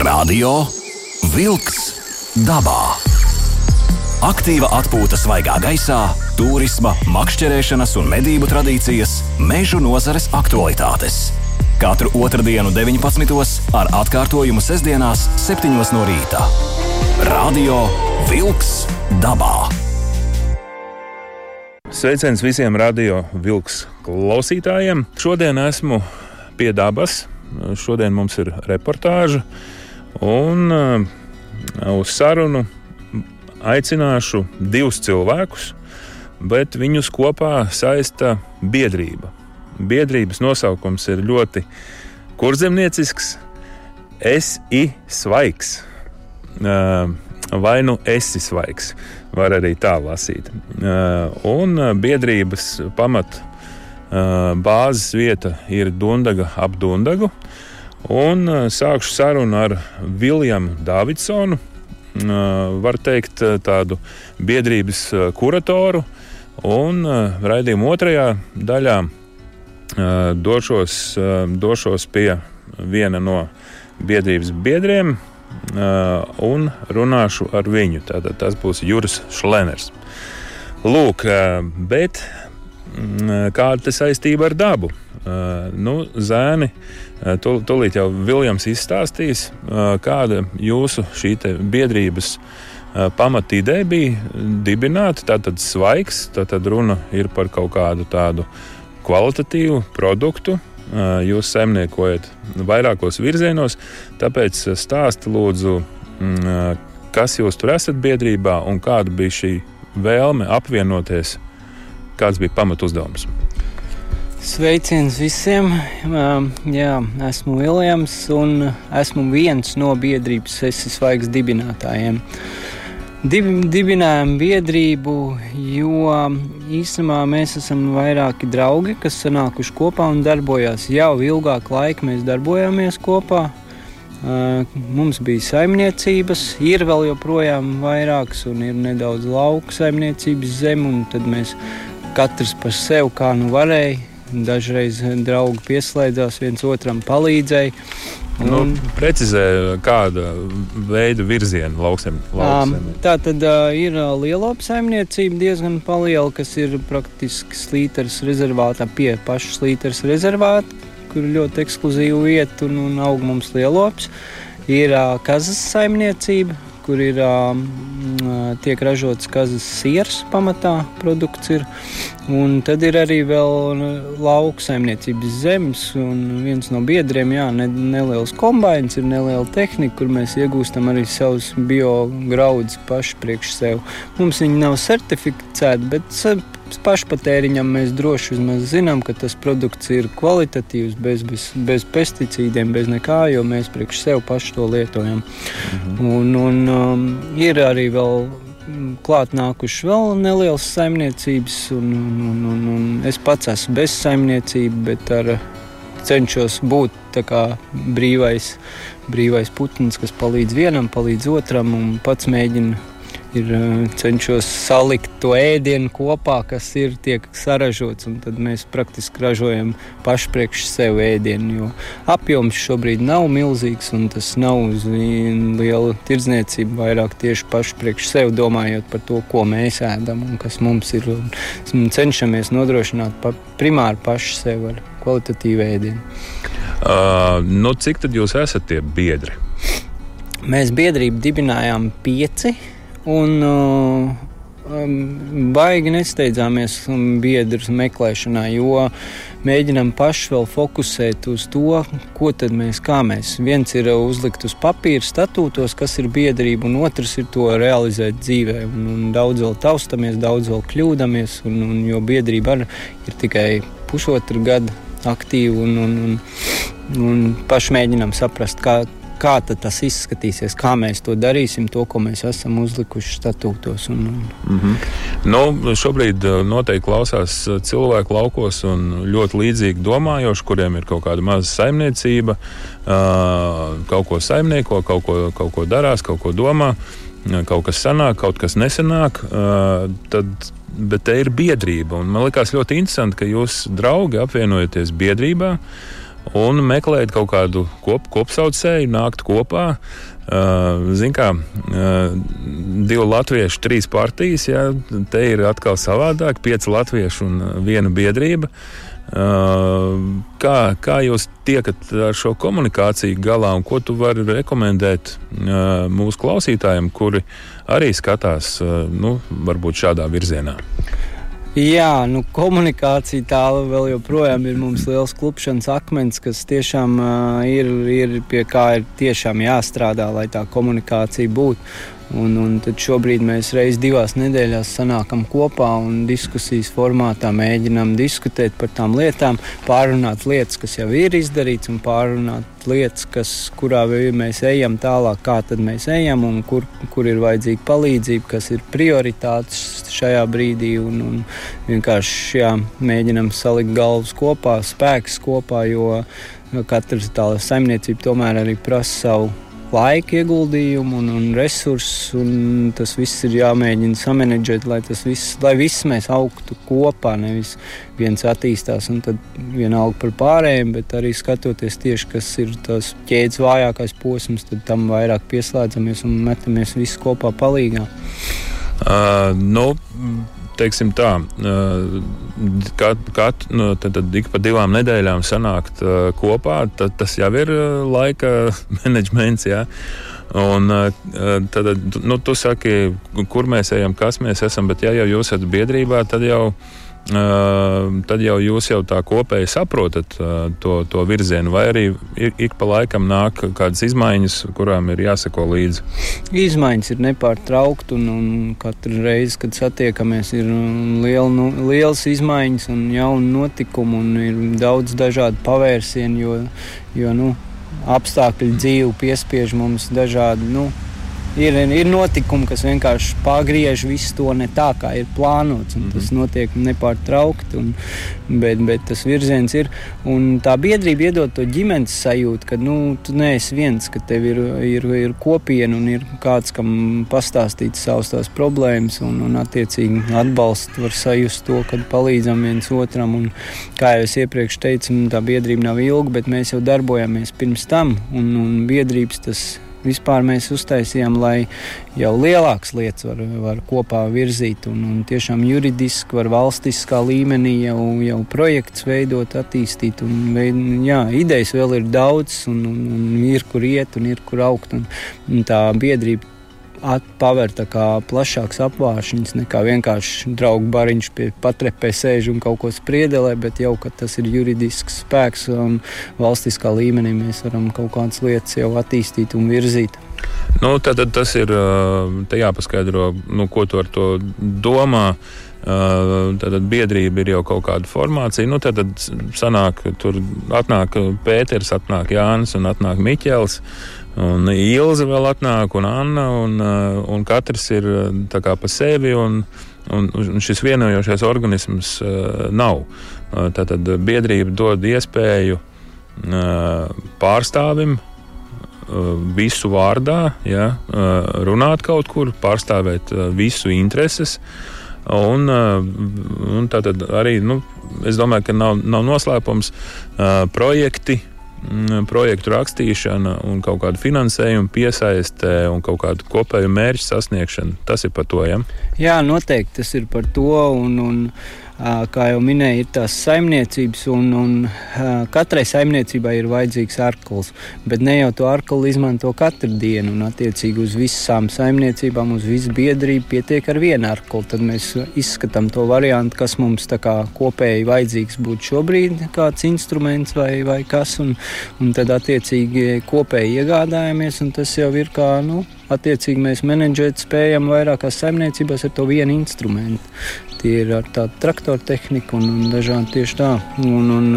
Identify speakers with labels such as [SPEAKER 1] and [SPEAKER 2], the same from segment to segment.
[SPEAKER 1] Radio Wolks dabā. Aktīva atpūta svaigā gaisā, turisma, makšķerēšanas un medību tradīcijas, mežu nozares aktualitātes. Katru otrdienu, 19. ar atkārtojumu sestdienās, 7. no rīta. Radio Wolks dabā.
[SPEAKER 2] Sveiciens visiem radio vilks klausītājiem. Šodien esmu pie dabas. Šodien mums ir reportāža. Un uh, uz sarunu aicināšu divus cilvēkus, bet viņus kopā saista biedrība. Biedrības nosaukums ir ļoti kurzemniecisks. Es esmu svaigs. Uh, vai nu esi svaigs, var arī tā lasīt. Uh, un biedrības pamat bāzes vieta ir Dundaga ap Dundagu. Un sākšu sarunu ar Viljamu Davidsonu, var teikt, tādu biedrības kuratoru. Un raidījuma otrajā daļā došos, došos pie viena no biedrības biedriem un runāšu ar viņu. Tātad tas būs Juris Šleners. Lūk, bet kāda ir saistība ar dabu? Nu, zēni Tūlīt jau Viljams izstāstīs, kāda jūsu šī biedrības pamatīdē bija dibināta. Tātad svaigs, tātad runa ir par kaut kādu tādu kvalitatīvu produktu. Jūs saimniekojat vairākos virzienos, tāpēc stāsti lūdzu, kas jūs tur esat biedrībā un kāda bija šī vēlme apvienoties, kāds bija pamatu uzdevums.
[SPEAKER 3] Sveiciens visiem! Jā, esmu Viljams un esmu viens no biedrības Sesijas Svaigas dibinātājiem. Dib, dibinājām biedrību, jo īstenībā mēs esam vairāki draugi, kas sanākuši kopā un darbojās. Jau ilgāku laiku mēs darbojāmies kopā. Mums bija saimniecības, ir vēl joprojām vairākas, un ir nedaudz lauku saimniecības zeme, un tad mēs katrs par sevi kā nu varēja Dažreiz draugi pieslēdzās, viens otram palīdzēja.
[SPEAKER 2] Nu, precizē, kāda veida virziena lauksem, lauksem.
[SPEAKER 3] Tā tad uh, ir liela saimniecība, diezgan liela, kas ir praktiski slīteres rezervātā pie paša slīteres rezervāta, kur ir ļoti ekskluzīva vieta un, un aug mums lielops. Ir uh, kazas saimniecība, kur ir tiek ražots kazas siers pamatā produkts. Ir. Un tad ir arī vēl lauksaimniecības zemes, un viens no biedriem, jā, ne, neliels kombains, ir neliela tehnika, kur mēs iegūstam arī savus biograudus paši priekš sev. Mums viņi nav certificēti, bet pašpatēriņam mēs droši zinām, ka tas produkts ir kvalitatīvs, bez, bez, bez pesticīdiem, bez nekā, jo mēs priekš sev paši to lietojam. Mhm. Un, un um, ir arī vēl klāt nākuši vēl nelielas saimniecības, un, un, un, un es pats esmu bez saimniecības, bet ar, cenšos būt brīvais, brīvais putns, kas palīdz vienam, palīdz otram un pats mēģina ir eh, cenšos salikt to ēdienu kopā, kas ir tiek saražots. Tad mēs praktiski ražojam paši priekš sev ēdienu. Jo apjoms šobrīd nav milzīgs un tas nav uz lielu tirdzniecību. Vairāk tieši paši priekš sev domājot par to, ko mēs ēdam un kas mums ir. Un cenšamies nodrošināt pa, primāri paši sev ar kvalitatīvu ēdienu.
[SPEAKER 2] Uh, nu, cik tad jūs esat tie biedri?
[SPEAKER 3] Mēs biedrību dibinājām pieci. Un, uh, um, baigi nesteidzāmies biedru meklēšanā, jo mēģinām paši vēl fokusēt uz to, ko tad mēs, kā mēs. Viens ir uzlikt uz papīra statūtos, kas ir biedrība, un otrs ir to realizēt dzīvē. Un, un daudz vēl taustamies, daudz vēl kļūdāmies, un, un, jo biedrība ir tikai pusotru gadu aktīva, un, un, un, un paši mēģinām saprast, kā, kā tas izskatīsies, kā mēs to darīsim, to, ko mēs esam uzlikuši statūtos. Un, un...
[SPEAKER 2] Mm -hmm. nu, šobrīd uh, noteikti klausās uh, cilvēku laukos un ļoti līdzīgi domājoši, kuriem ir kaut kāda maza saimniecība, uh, kaut ko saimnieko, kaut ko, kaut ko darās, kaut ko domā. Kaut kas sanāk, kaut kas nesanāk, tad, bet te ir biedrība. Un man liekas ļoti interesanti, ka jūs, draugi, apvienojaties biedrībā un meklēt kaut kādu kop, kopsaucēju, nākt kopā. Uh, Ziniet, kā uh, divi latvieši, trīs partijas, jā, te ir atkal savādāk, pieci latvieši un viena biedrība. Uh, kā, kā jūs tiekat ar šo komunikāciju galā un ko tu vari rekomendēt uh, mūsu klausītājiem, kuri arī skatās uh, nu, varbūt šādā virzienā?
[SPEAKER 3] Jā, nu, komunikācija tā vēl joprojām ir mums liels klupšanas akmens, kas tiešām uh, ir, ir pie kā ir tiešām jāstrādā, lai tā komunikācija būtu. Un, un tad šobrīd mēs reizes divās nedēļās sanākam kopā un diskusijas formātā mēģinām diskutēt par tām lietām, pārunāt lietas, kas jau ir izdarīts, un pārunāt lietas, kas, kurā mēs ejam tālāk, kā tad mēs ejam un kur, kur ir vajadzīga palīdzība, kas ir prioritātes šajā brīdī. Un, un vienkārši jā, mēģinām salikt galvas kopā, spēkus kopā, jo katra tā saimniecība tomēr arī prasa savu laika ieguldījumu un, un resursus. Un tas viss ir jāmēģina samanģēt, lai tas viss, lai viss mēs augtu kopā. Nevis viens attīstās un tad vienalga par pārējiem, bet arī skatoties tieši, kas ir tas ķēdes vājākais posms, tad tam vairāk pieslēdzamies un metamies visi kopā palīgā.
[SPEAKER 2] Uh, nu, teiksim tā, kat, kat, nu, tad, tad ik pa divām nedēļām sanākt kopā, tad tas jau ir laika menedžments. Jā. Un, tad, nu, tu saki, kur mēs ejam, kas mēs esam, bet ja jau jūs esat biedrībā, tad jau tad jau jūs jau tā kopēji saprotat to, to virzienu, vai arī ik pa laikam nāk kādas izmaiņas, kurām ir jāsako līdzi.
[SPEAKER 3] Izmaiņas ir nepārtraukti, un, un katru reizi, kad satiekamies, ir liela, nu, liels izmaiņas un jauni notikumi, un ir daudz dažādu pavērsienu, jo, jo nu, apstākļi dzīve piespiež mums dažādi. Nu, ir, ir notikumi, kas vienkārši pagriež visu to ne tā, kā ir plānots. Mm -hmm. Tas notiek nepārtraukti, un, bet, bet tas virziens ir. Un tā biedrība iedod to ģimenes sajūtu, ka nu, tu neesi viens, ka tev ir, ir, ir kopiena un ir kāds, kam pastāstīt savas tās problēmas, un, un attiecīgi atbalstu var sajust to, kad palīdzam viens otram. Un, kā jau es iepriekš teicu, tā biedrība nav ilga, bet mēs jau darbojamies pirms tam, un, un biedrības tas ir Vispār mēs uztaisījām, lai jau lielākas lietas var, var kopā virzīt, un, un tiešām juridiski, var valstiskā līmenī jau, jau projekts veidot, attīstīt. Un, veid, jā, idejas vēl ir daudz, un, un, un ir kur iet, un ir kur augt. Un, un tā biedrība paver plašāks apvāršņus nekā vienkārši draugu bariņš pie patrepē sēž un kaut ko spriedelē, bet jau, tas ir juridisks spēks un valstiskā līmenī mēs varam kaut kādas lietas jau attīstīt un virzīt.
[SPEAKER 2] Nu, tad, tad tas ir jāpaskaidro, nu, ko tu ar to domā. Tad biedrība ir jau kaut kāda formācija. Nu, tad, sanāk, tur atnāk Pēters, atnāk Jānis un atnāk Miķels. Uh, Un Ilza vēl atnāk, un Anna, un, uh, un katrs ir uh, pa sevi, un, un, un šis vienojošais organisms uh, nav. Uh, tātad biedrība dod iespēju uh, pārstāvim uh, visu vārdā, ja, uh, runāt kaut kur, pārstāvēt uh, visu intereses. Un, un tātad arī, nu, es domāju, ka nav, nav noslēpums, uh, projekti, Mm, projektu rakstīšana kaut kāda finansējuma piesaiste un kaut kādu kopēju mērķu sasniegšana. Tas ir par to. Ja?
[SPEAKER 3] Jā, noteikti tas ir par to. Un, un Kā jau minēju, ir tās saimniecības, un, un katrai saimniecībai ir vajadzīgs arklis. Bet ne jau to arkli izmanto katru dienu, un attiecīgi uz visām saimniecībām, uz visu biedrību pietiek ar vienu arkli. Tad mēs izskatām to variantu, kas mums kā, kopēji vajadzīgs būtu šobrīd, kāds instruments vai, vai kas, un, un tad attiecīgi kopēji iegādājamies, un tas jau ir kā. Nu, Attiecīgi mēs menedžēt spējam vairākās saimniecībās ar to vienu instrumentu. Tie ir ar tādu traktoru tehniku un, un dažādi tieši tā. Un, un,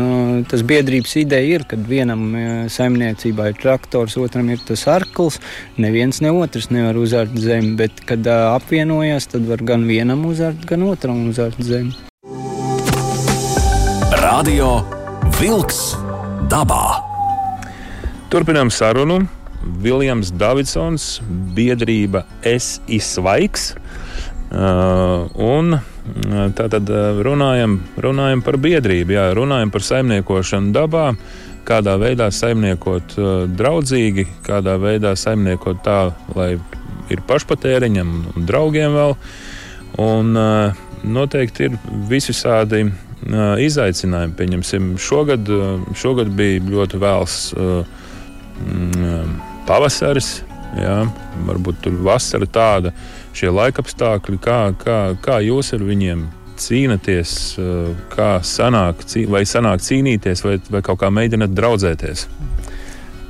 [SPEAKER 3] tas biedrības ideja ir, ka vienam saimniecībā ir traktors, otram ir tas arkls. Neviens ne otrs nevar uzārt zemi, bet kad apvienojas, tad var gan vienam uzārt, gan otram uzārt zemi.
[SPEAKER 1] Radio Vilks dabā.
[SPEAKER 2] Turpinām sarunu. Viljams Davidsons, biedrība Es izsvaigs. Uh, un Tātad runājam, runājam par biedrību, jā, runājam par saimniekošanu dabā. kādā veidā saimniekot draudzīgi, kādā veidā saimniekot tā, lai ir pašpatēriņam un draugiem vēl. Un, noteikti ir visvisādi izaicinājumi. Pieņemsim, šogad, šogad bija ļoti vēls mm, pavasaris, jā, varbūt tur vasara tāda, šie laikapstākļi, kā, kā, kā jūs ar viņiem cīnāties, kā sanāk, vai sanāk cīnīties, vai, vai kaut kā mēģināt draudzēties?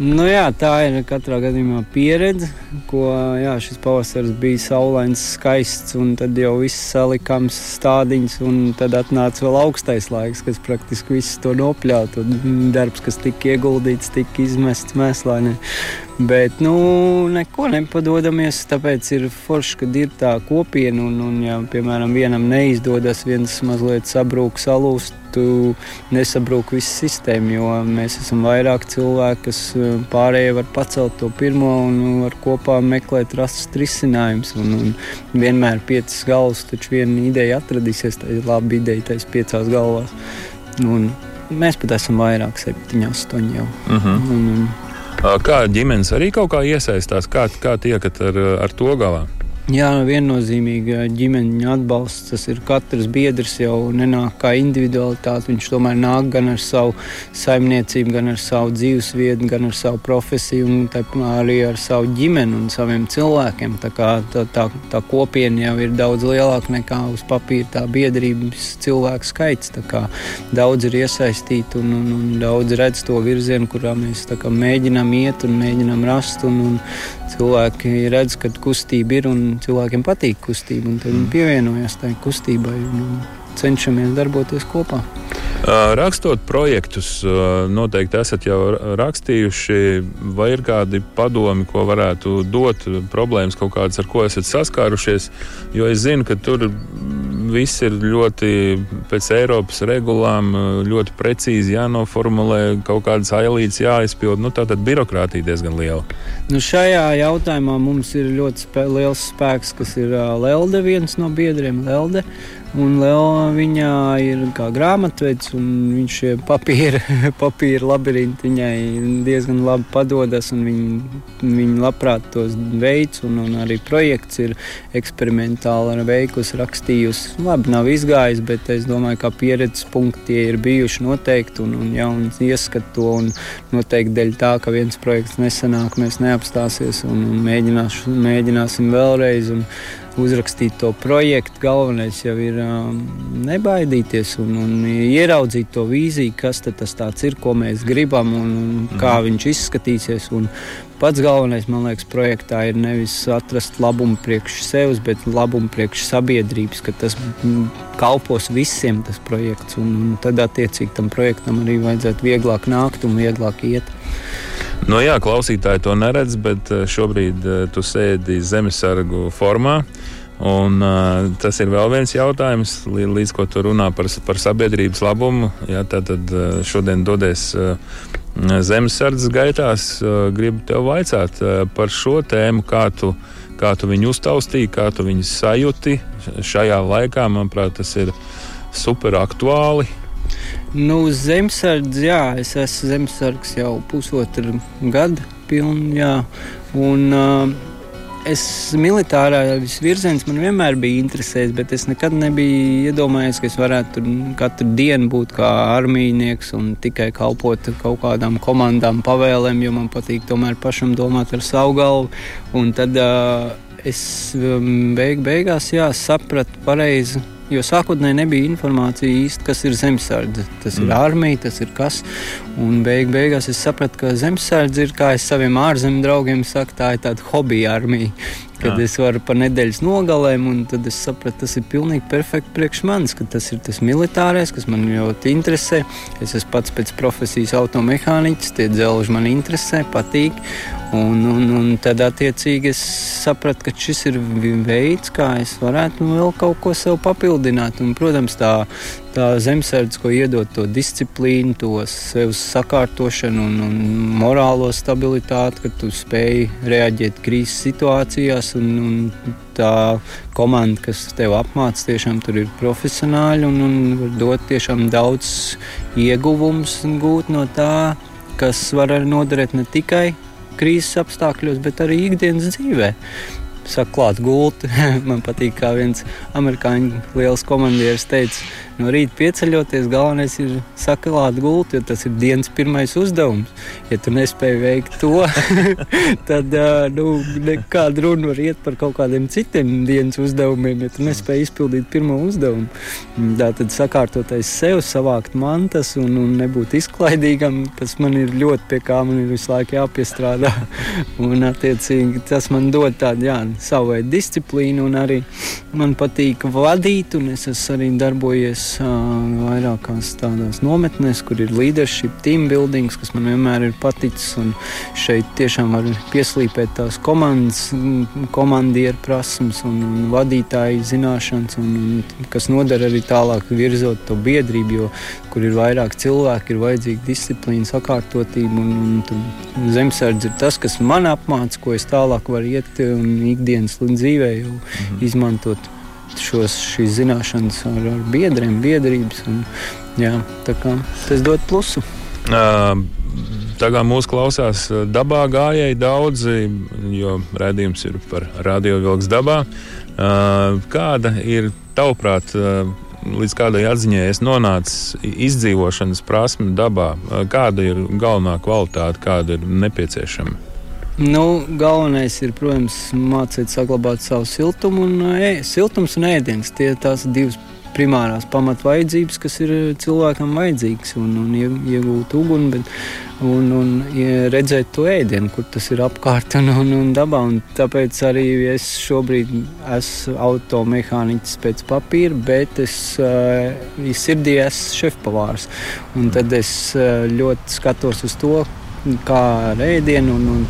[SPEAKER 3] Nu, jā, tā ir katrā gadījumā pieredze, ko jā, šis pavasaris bija saulains, skaists, un tad jau viss salikams stādiņš, un tad atnāca vēl augstais laiks, kas praktiski visu to un darbs, kas tika ieguldīts, tika izmests mēslānē. Bet, nu, neko nepadodamies. Tāpēc ir forši, ka ir tā kopiena. Un, un ja, piemēram, vienam neizdodas, viens mazliet sabrūk, salūst, nesabrūk visa sistēma. Jo mēs esam vairāk cilvēki, kas eh, pārējie var pacelt to pirmo un var kopā meklēt, rast risinājumus. Vienmēr piecas galvas, taču viena ideja atradīsies. Tā ir laba ideja, tais piecās galvās. Un mēs pat esam vairāk, septiņi, astoņi jau. Uh
[SPEAKER 2] mhm. -huh. un, un, Kā ģimenes arī kaut kā iesaistās, kā, kā tiekat ar, ar to galā?
[SPEAKER 3] Jā, viennozīmīgi ģimeņa atbalsts. Tas ir katrs biedrs jau nenāk kā individualitāte. Viņš tomēr nāk gan ar savu saimniecību, gan ar savu dzīvesvietu, gan ar savu profesiju, un arī ar savu ģimeni un saviem cilvēkiem. Tā, kā, tā, tā, tā kopiena jau ir daudz lielāka nekā uz papīra tā biedrības cilvēku skaits. Daudz ir iesaistīti un, un, un daudz redz to virzienu, kurā mēs kā, mēģinām iet un mēģinām rast. Un, un cilvēki redz, ka kustība ir un cilvēkiem patīk kustība, tad viņi pievienojas tai kustībai un cenšamies darboties kopā.
[SPEAKER 2] Rakstot projektus, noteikti esat jau rakstījuši, vai ir kādi padomi, ko varētu dot, problēmas kaut kādas, ar ko esat saskārušies. Jo es zinu, ka tur viss ir ļoti pēc Eiropas regulām, ļoti precīzi jānoformulē, kaut kādas ailītes jāizpild. Nu, tā tad birokrātija diezgan liela.
[SPEAKER 3] Nu, šajā jautājumā mums ir ļoti spē liels spēks, kas ir Lelde, viens no biedriem Lelde. Un Leo viņā ir kā grāmatvedis, un viņš šie papīra, papīra labirinti viņai diezgan labi padodas, un viņa, viņa labprāt tos veids, un, un arī projekts ir eksperimentāli veikusi, rakstījusi. Labi, nav izgājis, bet es domāju, ka pieredzes punkti ir bijuši noteikti, un, un jauns ieskat to, un noteikti dēļ tā, ka viens projekts nesanāk, mēs neapstāsies, un, un mēģināsim vēlreiz. Un, uzrakstīt to projektu. Galvenais jau ir um, nebaidīties un, un ieraudzīt to vīziju, kas tas ir, ko mēs gribam un, un kā mm. viņš izskatīsies. Un pats galvenais, man liekas, projektā ir nevis atrast labumu priekš sevis, bet labumu priekš sabiedrības, ka tas kalpos visiem tas projekts. Un, un tad, attiecīgi, tam projektam arī vajadzētu vieglāk nākt un vieglāk iet.
[SPEAKER 2] Nu jā, klausītāji to neredz, bet eh, šobrīd uh, tu sēdi zemesargu formā. Un, uh, tas ir vēl viens jautājums, līdz ko tu runā par, par sabiedrības labumu. Jā, tad uh, šodien dodies uh, zemesardzes gaitās. Uh, gribu tev vaicāt uh, par šo tēmu, kā tu, kā tu viņu uztaustīji, kā tu viņu sajūti šajā laikā. Manuprāt, tas ir super aktuāli.
[SPEAKER 3] Nu, zemesardze, jā, es esmu zemesargs jau pusotru gadu pilnu, jā. Un, uh, Es militārās virziens man vienmēr bija interesējis, bet es nekad nebiju iedomājies, ka es varētu katru dienu būt kā armijnieks un tikai kalpot kaut kādām komandām, pavēlēm, jo man patīk tomēr pašam domāt ar savu galvu. Un tad uh, es beig, beigās jā, sapratu pareizi Jo sākotnēji nebija informācija īsti, kas ir zemesardze. Tas mm. ir armija, tas ir kas. Un beig, beigās es sapratu, ka zemesardze ir, kā es saviem ārzemju draugiem saku, tā ir tāda hobija armija kad Jā. es varu pa nedēļas nogalēm, un tad es sapratu, tas ir pilnīgi perfekti priekš manis, ka tas ir tas militārais, kas man ļoti interesē. Es esmu pats pēc profesijas automehāniķis, tie dzelži man interesē, patīk. Un, un, un tad, attiecīgi, es sapratu, ka šis ir veids, kā es varētu vēl kaut ko sev papildināt. Un, protams, tā, tā zemesardze, ko iedod to disciplīnu, to sev sakārtošanu un, un morālo stabilitāti, ka tu spēj reaģēt krīzes situācijās un, un tā komanda, kas tev apmāca, tiešām tur ir profesionāļi un, un var dot tiešām daudz ieguvumus gūt no tā. kas var noderēt ne tikai krīzes apstākļos, bet arī ikdienas dzīvē saklāt gultu. Man patīk, kā viens amerikāņu liels komandieris teica, no rīta pieceļoties, galvenais ir saklāt gultu, jo tas ir dienas pirmais uzdevums. Ja tu nespēji veikt to, tad nu, nekāda runa var iet par kaut kādiem citiem dienas uzdevumiem, ja tu nespēji izpildīt pirmo uzdevumu. Tā tad sakārtoties sev, savākt mantas un, un nebūt izklaidīgam, tas man ir ļoti pie kā man ir visu laiku jāpiestrādā. un, attiecīgi, tas man dod tādu, jā, savu veidu disciplīnu, un arī man patīk vadīt. Es esmu arī darbojies uh, vairākās tādās nometnēs, kur ir leadership, team building, kas man vienmēr ir paticis. Šeit tiešām var pieslīpēt tās komandas, komandieru prasmes un, un vadītāju zināšanas, un, un, kas nodara arī tālāk virzot to biedrību, jo kur ir vairāk cilvēku, ir vajadzīga disciplīna, sakārtotība. Un, un zemesardze ir tas, kas man apmāca, ko es tālāk varu iet un ikdienas dzīvē jau mhm. izmantot šos, šīs zināšanas ar, ar biedriem, biedrības. Un, jā, tas dod plusu.
[SPEAKER 2] Uh. Tagad mūsu klausās dabā gājēji daudzi, jo redzējums ir par radiovilks dabā. Kāda ir tavuprāt līdz kādai atziņai es nonācu izdzīvošanas prasme dabā? Kāda ir galvenā kvalitāte, kāda ir nepieciešama?
[SPEAKER 3] Nu, galvenais ir, protams, mācīt saglabāt savu siltumu un, e, siltums un ēdiens. Tie ir tās divas primārās pamatvajadzības, kas ir cilvēkam vajadzīgas, un, un iegūt uguni, bet, un, un redzēt to ēdienu, kur tas ir apkārt un, un, un dabā. Un tāpēc arī es šobrīd esmu automehāniķis pēc papīra, bet es uh, sirdī esmu šefpavārs. Un tad es uh, ļoti skatos uz to, kā ēdienu. Un, un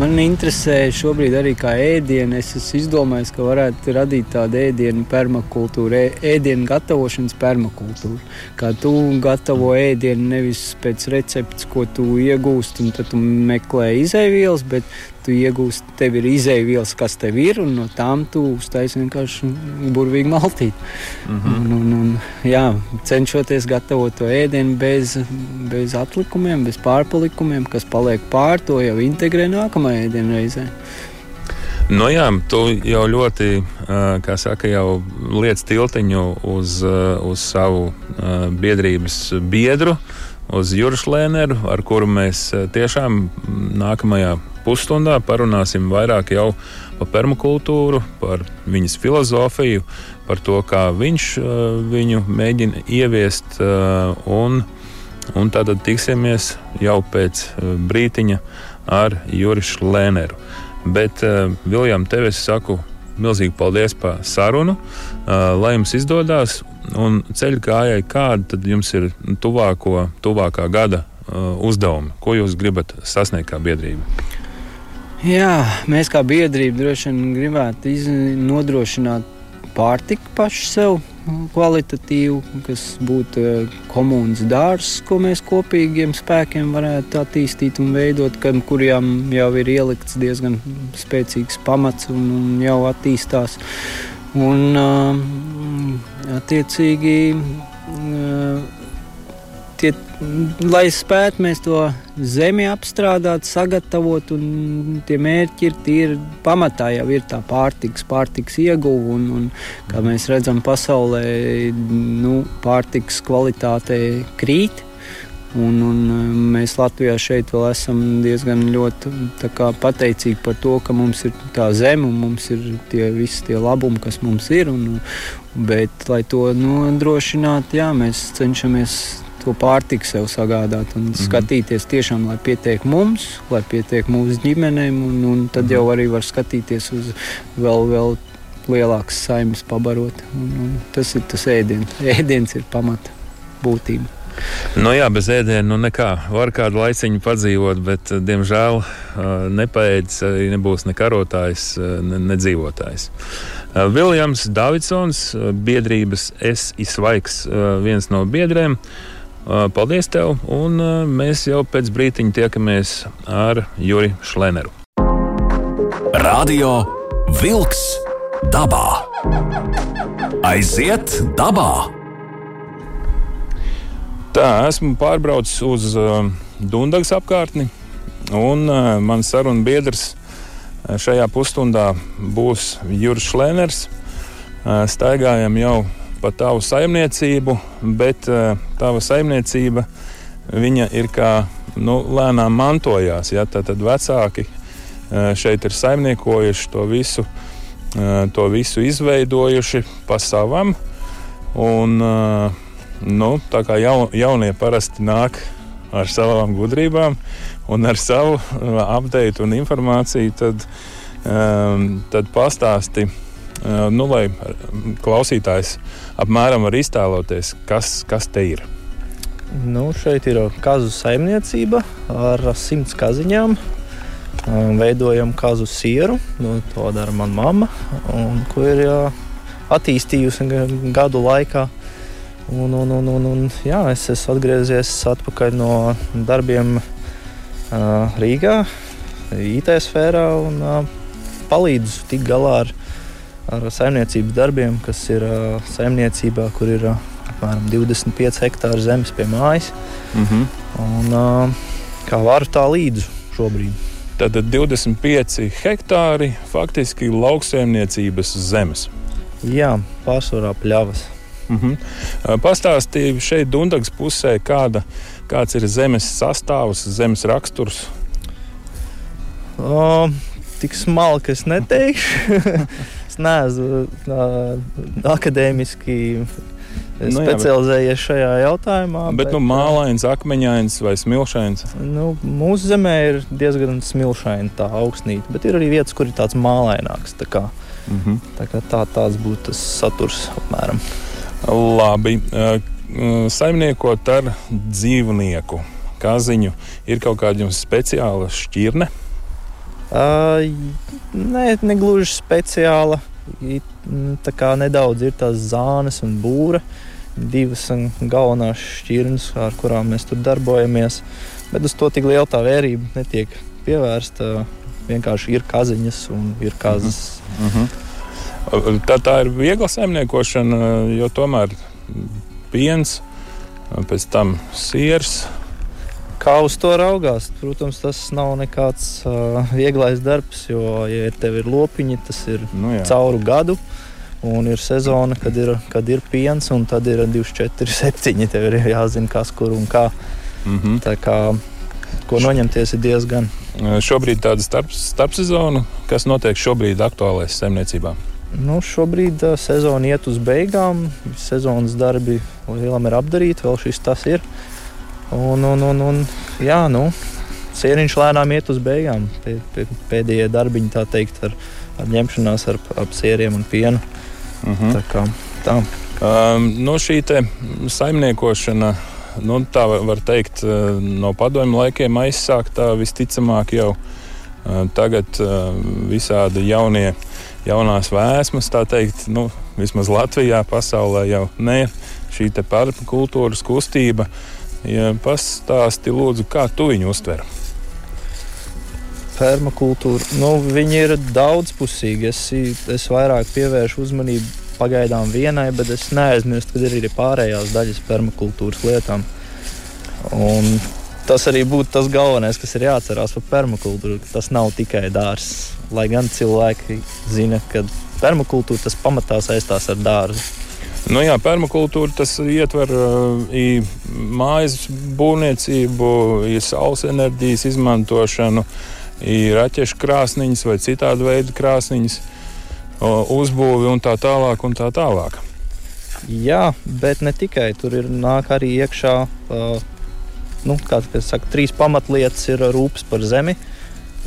[SPEAKER 3] man interesē šobrīd arī kā ēdienu. Es esmu izdomājis, ka varētu radīt tādu ēdienu permakultūru, ēdienu gatavošanas permakultūru. Kā tu gatavo ēdienu nevis pēc receptes, ko tu iegūsti, un tad tu meklē izēvielas, bet tu iegūsti, tev ir izēvielas, kas tev ir, un no tām tu uztaisi vienkārši burvīgi maltīt. Mm -hmm. un, un, un, jā, cenšoties gatavot to ēdienu bez, bez atlikumiem, bez pārpalikumiem, kas paliek pār to jau integrē nākamajā ēdienu reizē.
[SPEAKER 2] Nu jā, tu jau ļoti, kā saka, jau liec tiltiņu uz, uz savu biedrības biedru, uz Juršu Lēneru, ar kuru mēs tiešām nākamajā pusstundā parunāsim vairāk jau par permakultūru, par viņas filozofiju, par to, kā viņš uh, viņu mēģina ieviest. Uh, un, un tad tiksimies jau pēc uh, brītiņa ar Jurišu Lēneru. Bet, Viljam, tev es saku milzīgi paldies par sarunu. Lai jums izdodas, un ceļu gājai, kāda tad jums ir tuvāko, tuvākā gada uzdevumi, ko jūs gribat sasniegt kā biedrība?
[SPEAKER 3] Jā, mēs kā biedrība droši vien gribētu nodrošināt pārtiku pašu sev kvalitatīvu, kas būtu eh, komunas dārzs, ko mēs kopīgiem spēkiem varētu attīstīt un veidot, kuriem jau ir ielikts diezgan spēcīgs pamats un, un jau attīstās. Un, uh, attiecīgi, tie, lai spētu mēs to zemi apstrādāt, sagatavot, un tie mērķi ir tīri pamatā jau ir tā pārtiks, pārtiks ieguva, un, un kā mēs redzam pasaulē, nu, pārtiks kvalitāte krīt. Un, un mēs Latvijā šeit vēl esam diezgan ļoti kā, pateicīgi par to, ka mums ir tā zeme un mums ir tie visi tie labumi, kas mums ir. Un, bet, lai to nodrošinātu, jā, mēs cenšamies to pārtiku sev sagādāt un mm -hmm. skatīties tiešām, lai pietiek mums, lai pietiek mūsu ģimenēm, un, un tad jau arī var skatīties uz vēl, vēl lielākas saimnes pabarot. Un, un tas ir tas ēdiens. Ēdiens ir pamata būtība.
[SPEAKER 2] Nu jā, bez ēdiena nu nekā. Var kādu laiciņu padzīvot, bet, diemžēl, nepaēdis, nebūs ne karotājs, ne, ne dzīvotājs. Viljams Davidsons, biedrības Es Isvaiks, viens no biedriem. Paldies tev, un mēs jau pēc brīdiņa tiekamies ar Juri Šleneru.
[SPEAKER 1] Radio Wolks dabā. Aiziet dabā!
[SPEAKER 2] Tā, esmu pārbraucis uz uh, Dunkas apkārtni. Un uh, mans sarunu biedrs šajā pusstundā būs Juris Šlēners. Uh, staigājam jau pa tavu saimniecību, bet uh, tava saimniecība ir kā nu, lēnām mantojās. Ja? Tad, tad vecāki uh, šeit ir saimniekojuši to visu, uh, to visu izveidojuši pa savam. Un, nu, tā kā jaun, jaunie parasti nāk ar savām gudrībām un ar savu update un informāciju, tad, tad pastāsti, nu, lai klausītājs apmēram var iztēloties, kas, kas te ir.
[SPEAKER 4] Nu, šeit ir kazu saimniecība ar simts kaziņām. Veidojam kazu sieru, nu, to dara mana mamma, un, ko ir jā, attīstījusi gadu laikā. Un, un, un, un, un, jā, es esmu atgriezies atpakaļ no darbiem uh, Rīgā, IT sfērā un uh, palīdzu tikt galā ar, ar saimniecības darbiem, kas ir saimniecībā, kur ir apmēram 25 hektāri zemes pie mājas. Mm -hmm. un, kā varu tā līdzi šobrīd.
[SPEAKER 2] Tad 25 hektāri faktiski lauksaimniecības zemes.
[SPEAKER 4] Jā, pārsvarā pļavas.
[SPEAKER 2] Mm -hmm. Pastāstīju šeit, Dunkas pusē, kāda, kāds ir zemes sastāvs, zemes raksturs.
[SPEAKER 4] O, tik smalki es neteikšu. es neesmu akadēmiski nu, specializējies šajā jautājumā.
[SPEAKER 2] Bet, bet nu, mālains, akmeņains vai smilšains?
[SPEAKER 4] Nu, mūsu zemē ir diezgan smilšaina tā augstnīca, bet ir arī vietas, kur ir tāds mālaināks. Tā kā, mm -hmm. tā kā tā, tāds būtu tas saturs apmēram.
[SPEAKER 2] Labi. Saimniekot ar dzīvnieku kaziņu, ir kaut kāda speciāla šķirne?
[SPEAKER 4] Nē, ne gluži speciāla. Tā kā nedaudz ir tās zānes un būra, divas galvenās šķirnes, ar kurām mēs tur darbojamies. Bet uz to tik liela tā vērība netiek pievērsta. Vienkārši ir kaziņas un ir kazas. Uh. Uh -huh.
[SPEAKER 2] Tā, tā ir viegla saimniekošana, jo tomēr piens, pēc tam siers.
[SPEAKER 4] Kā uz to raugās? Protams, tas nav nekāds uh, vieglais darbs, jo, ja tev ir lopiņi, tas ir nu, jā. cauru gadu. Un ir sezona, kad ir, kad ir piens, un tad ir 24, 7. Tev ir jāzina, kas kur un kā. Mm -hmm. Tā kā ko noņemties ir diezgan.
[SPEAKER 2] Šobrīd tāda starp, starpsezona, kas notiek šobrīd aktuālais saimniecībā.
[SPEAKER 4] Nu, šobrīd uh, sezona iet uz beigām. Sezonas darbi lielam ir apdarīti, vēl šis tas ir. Un, un, un, un, jā, nu, Sieriņš lēnām iet uz beigām. Pēdējie darbiņi, tā teikt, ar, ar ņemšanās ar, ap sieriem un pienu. Uh mhm. -huh. Tā kā tā.
[SPEAKER 2] Um, no šī saimniekošana, nu, tā var teikt, no padomju laikiem aizsāktā visticamāk jau uh, tagad uh, visādi jaunie jaunās vēsmas, tā teikt, nu, vismaz Latvijā, pasaulē jau ne šī permakultūras kustība. Ja pastāsti, lūdzu, kā tu viņu uztver?
[SPEAKER 4] Permakultūra, nu, viņi ir daudzpusīgi. Es, es vairāk pievēršu uzmanību pagaidām vienai, bet es neaizmirstu, ka ir arī pārējās daļas permakultūras lietām. Un tas arī būtu tas galvenais, kas ir jāatcerās par permakultūru. Tas nav tikai dārsts lai gan cilvēki zina, ka permakultūra tas pamatā saistās ar dārzu.
[SPEAKER 2] Nu jā, permakultūra tas ietver uh, mājas būvniecību, saules enerģijas izmantošanu, raķešu krāsniņas vai citādi veidu krāsniņas, uh, uzbūvi un tā tālāk. Un tā tālāk.
[SPEAKER 4] Jā, bet ne tikai tur ir nāk arī iekšā. Uh, nu, saka, trīs pamatlietas ir rūpes par zemi,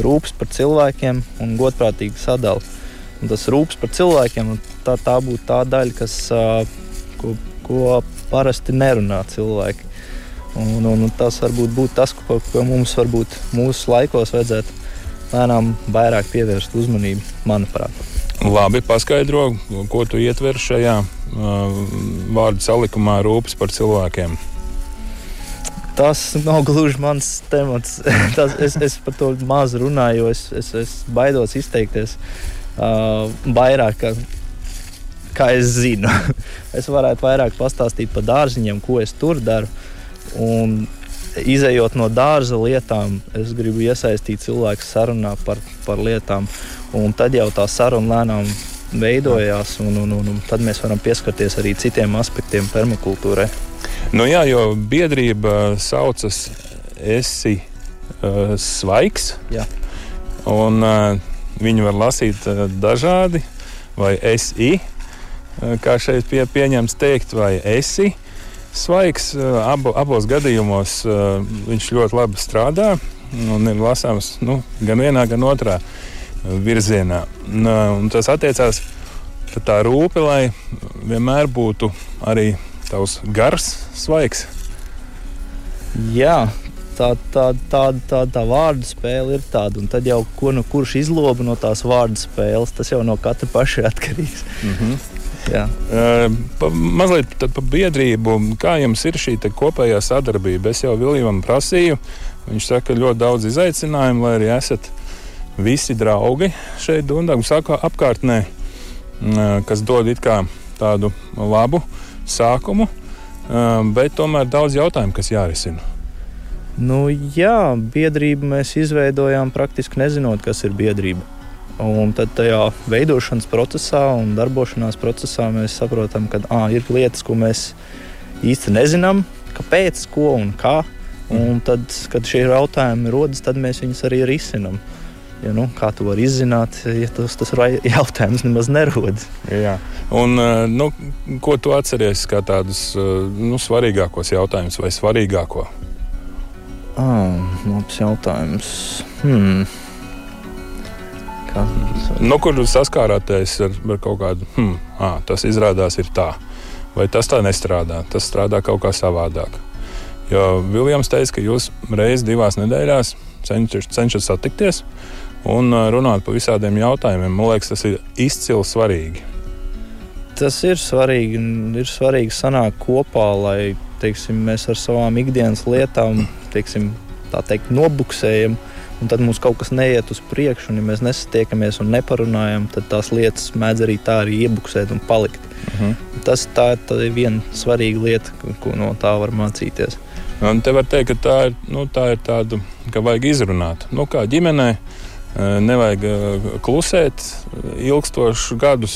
[SPEAKER 4] rūpes par cilvēkiem un godprātīga sadala. Un tas rūpes par cilvēkiem, tā, tā būtu tā daļa, kas, ko, ko parasti nerunā cilvēki. Un, un, un tas varbūt būtu tas, ko, ko mums varbūt mūsu laikos vajadzētu lēnām vairāk pievērst uzmanību, manuprāt.
[SPEAKER 2] Labi, paskaidro, ko tu ietver šajā uh, vārdu salikumā rūpes par cilvēkiem.
[SPEAKER 4] Tas nav gluži mans temats. Tas, es, es par to maz runāju, jo es, es, es baidos izteikties uh, vairāk, kā, kā es zinu. es varētu vairāk pastāstīt par dārziņiem, ko es tur daru. Un izējot no dārza lietām, es gribu iesaistīt cilvēku sarunā par, par lietām. Un tad jau tā saruna lēnām veidojās, un, un, un, un tad mēs varam pieskarties arī citiem aspektiem permakultūrai.
[SPEAKER 2] Nu jā, jo biedrība saucas Esi uh, svaigs.
[SPEAKER 4] Jā.
[SPEAKER 2] Un, uh, viņu var lasīt uh, dažādi, vai esi, uh, kā šeit pie, pieņems teikt, vai esi. Svaigs abu, abos gadījumos uh, viņš ļoti labi strādā un ir lasāms nu, gan vienā, gan otrā virzienā. Un tas attiecās tā rūpe, lai vienmēr būtu arī tavs gars, svaigs.
[SPEAKER 4] Jā, tā, tā, tā, tā, tā vārdu spēle ir tāda. Un tad jau ko nu kurš izloba no tās vārdu spēles, tas jau no katra paša atkarīgs. Mm -hmm. Jā.
[SPEAKER 2] Pa, mazliet par biedrību. Kā jums ir šī kopējā sadarbība? Es jau Viljamam prasīju. Viņš saka, ka ļoti daudz izaicinājumu, lai arī esat visi draugi šeit Dundam saka apkārtnē, kas dod tādu labu sākumu, bet tomēr daudz jautājumu, kas jārisina.
[SPEAKER 4] Nu, jā, biedrību mēs izveidojām praktiski nezinot, kas ir biedrība. Un tad tajā veidošanas procesā un darbošanās procesā mēs saprotam, ka à, ir lietas, ko mēs īsti nezinām, kāpēc, ko un kā. Un tad, kad šie jautājumi rodas, tad mēs viņus arī risinām. Ja, nu, kā to var izzināt, ja tas, tas jautājums nemaz nerodas?
[SPEAKER 2] Jā. Un, nu, ko tu atceries kā tādus nu, svarīgākos jautājumus vai svarīgāko?
[SPEAKER 4] Ah, labs jautājums. Hmm.
[SPEAKER 2] Kā, nu, kur saskārāties ar, ar kaut kādu, hmm, ah, tas izrādās ir tā, vai tas tā nestrādā, tas strādā kaut kā savādāk. Jo Viljams teica, ka jūs reizes divās nedēļās cenšat, cenšat satikties un runāt par visādiem jautājumiem. Man liekas, tas ir izcili svarīgi.
[SPEAKER 4] Tas ir svarīgi. Ir svarīgi sanākt kopā, lai teiksim, mēs ar savām ikdienas lietām teiksim, teikt, nobuksējam. Un tad mums kaut kas neiet uz priekšu, un ja mēs nesatiekamies un neparunājam, tad tās lietas mēdz arī tā arī iebuksēt un palikt. Uh mhm. -huh. Tas tā, tā ir viena svarīga lieta, ko no tā var mācīties.
[SPEAKER 2] Un te var teikt, ka tā ir, nu, tā ir tāda, ka vajag izrunāt. Nu, kā ģimenei, nevajag klusēt ilgstošus gadus,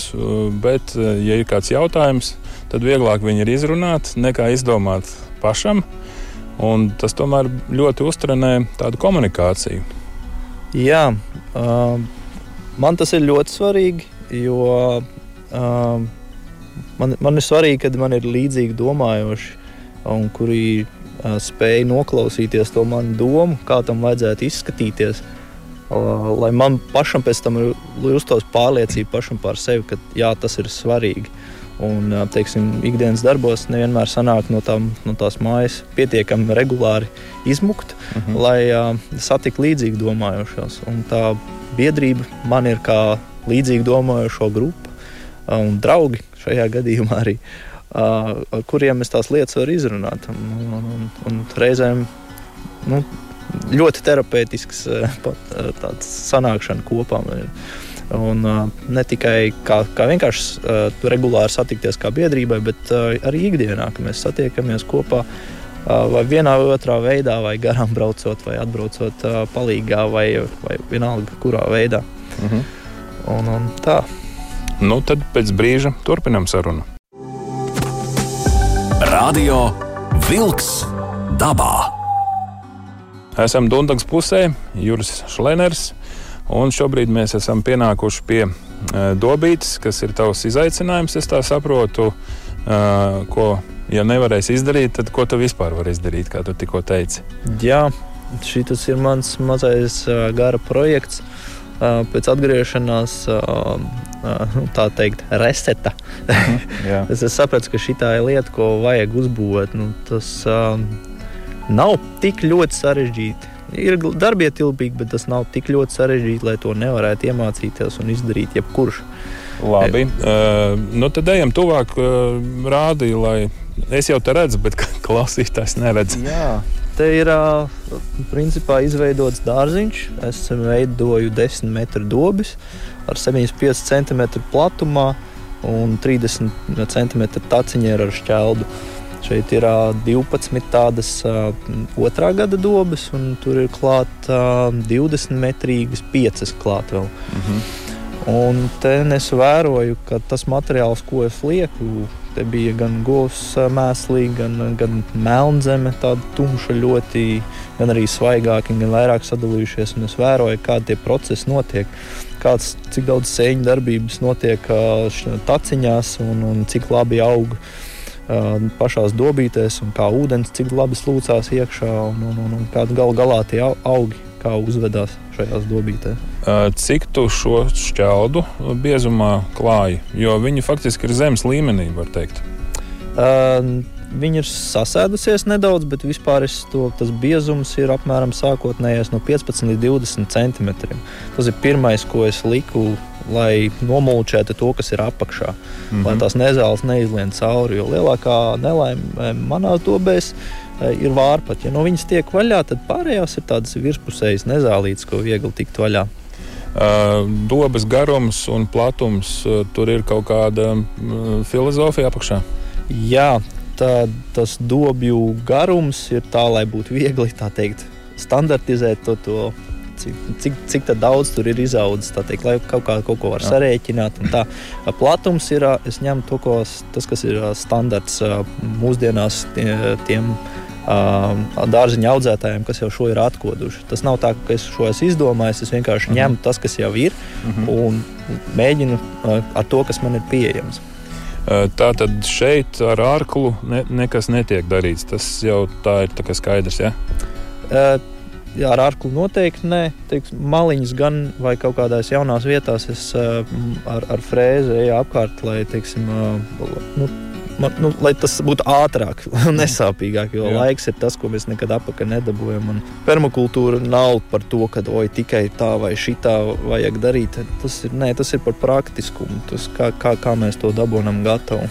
[SPEAKER 2] bet, ja ir kāds jautājums, tad vieglāk viņu ir izrunāt nekā izdomāt pašam. Un tas tomēr ļoti uztrenē tādu komunikāciju.
[SPEAKER 4] Jā, uh, man tas ir ļoti svarīgi, jo uh, man, man ir svarīgi, kad man ir līdzīgi domājoši, un kuri uh, spēj noklausīties to manu domu, kā tam vajadzētu izskatīties. Uh, lai man pašam pēc tam ir justos pārliecība pašam par sevi, ka jā, tas ir svarīgi. Un, teiksim, ikdienas darbos nevienmēr sanāk no, tām, no tās mājas pietiekami regulāri izmukt, uh mhm. -huh. lai uh, satiktu līdzīgi domājošos. Un tā biedrība man ir kā līdzīgi domājošo grupu uh, un draugi šajā gadījumā arī, uh, ar kuriem es tās lietas varu izrunāt. Un, un, un, un reizēm nu, ļoti terapeitisks uh, tāds sanākšana kopā. Man ir. Un, uh, ne tikai kā, kā vienkārši uh, regulāri satikties kā biedrībai, bet uh, arī ikdienā, kad mēs satiekamies kopā. Vai vienā vai otrā veidā, vai garām braucot, vai atbraucot palīgā, vai, vai vienalga, kurā veidā. Mhm. un, un tā.
[SPEAKER 2] Nu, tad pēc brīža turpinām sarunu.
[SPEAKER 1] Radio Wolks dabā.
[SPEAKER 2] Esam Dunkas pusē, Juris Šleners. Un šobrīd mēs esam pienākuši pie uh, dobītes, kas ir tavs izaicinājums, es tā saprotu. Uh, ko, ja nevarēsi izdarīt, tad ko tu vispār vari izdarīt, kā tu tikko teici?
[SPEAKER 4] Jā, šis ir mans mazais uh, gara projekts. Pēc atgriešanās, uh, tā teikt, reseta. Mhm, es sapratu, ka šī ir lieta, ko vajag uzbūvēt. Nu, tas nav tik ļoti sarežģīti ir darbietilpīgi, bet tas nav tik ļoti sarežģīti, lai to nevarētu iemācīties un izdarīt jebkurš.
[SPEAKER 2] Labi, uh, nu tad ejam tuvāk, uh, rādīja, lai es jau te redzu, bet klausītājs neredz.
[SPEAKER 4] Jā. Te ir uh, principā izveidots dārziņš. Es veidoju 10 metru dobis ar 75 cm platumā un 30 cm taciņā ar šķeldu. Šeit ir uh, 12 tādas otrā gada dobas, un tur ir klāta uh, 20 metrīgas, 5 klāt vēl. Mm -hmm. Un te es vēroju, ka tas materiāls, ko es lieku, te bija gan govs mēslī, gan, gan melnzeme, tāda tumša ļoti, gan arī svaigāki, gan vairāk sadalījušies. Un es vēroju, kādi tie procesi notiek kāds, cik daudz sēņu darbības notiek taciņās un, un cik labi aug pašā dobītēs, un kā ūdens, cik labi slūcās iekšā, un, un, un, un kāda gal galā tie augi, kā uzvedās šajās dobītēs.
[SPEAKER 2] Cik tu šo šķeldu biezumā klāji? Jo viņi faktiski ir zemes līmenī, var teikt.
[SPEAKER 4] Uh, Viņa ir sasēdusies nedaudz, bet vispār to, tas biezums ir apmēram sākotnējais no 15 līdz 20 centimetriem. Tas ir pirmais, ko es liku, lai nomulčētu to, kas ir apakšā, mm -hmm. lai tās nezāles neizlien cauri. Jo lielākā nelaime manā dobēs e, ir vārpaķi. Ja no viņas tiek vaļā, tad pārējās ir tādas virspusējas nezālītes, ko viegli tikt vaļā.
[SPEAKER 2] Dobas garums un platums, tur ir kaut kāda filozofija apakšā.
[SPEAKER 4] Jā, tad tas dobju garums ir tā, lai būtu viegli teikt, standartizēt to. to cik, cik, cik daudz tur ir izaudzis, teikt, lai kaut, kā, kaut ko var Jā. sarēķināt. Tā. Platums ir, es ņemu to, ko, tas, kas ir standarts mūsdienās tiem dārziņa audzētājiem, kas jau šo ir atkoduši. Tas nav tā, ka es šo esmu izdomājis. Es vienkārši mhm. ņemu tas, kas jau ir, mhm. un mēģinu ar to, kas man ir pieejams.
[SPEAKER 2] Tā tad šeit ar ārklu ne, nekas netiek darīts. Tas jau tā ir tā skaidrs. Ja?
[SPEAKER 4] Jā, ar ārklu noteikti nē. Teiks, maliņas gan vai kaut kādās jaunās vietās es ar, ar frēzi eju apkārt, lai teiksim, nu, man, nu, lai tas būtu ātrāk un nesāpīgāk. Jo Jā. laiks ir tas, ko mēs nekad apakaļ nedabūjam. Permakultūra nav par to, ka oi, tikai tā vai šitā vajag darīt. Tas ir, nē, tas ir par praktiskumu, tas, kā, kā, kā mēs to dabūjam gatavu.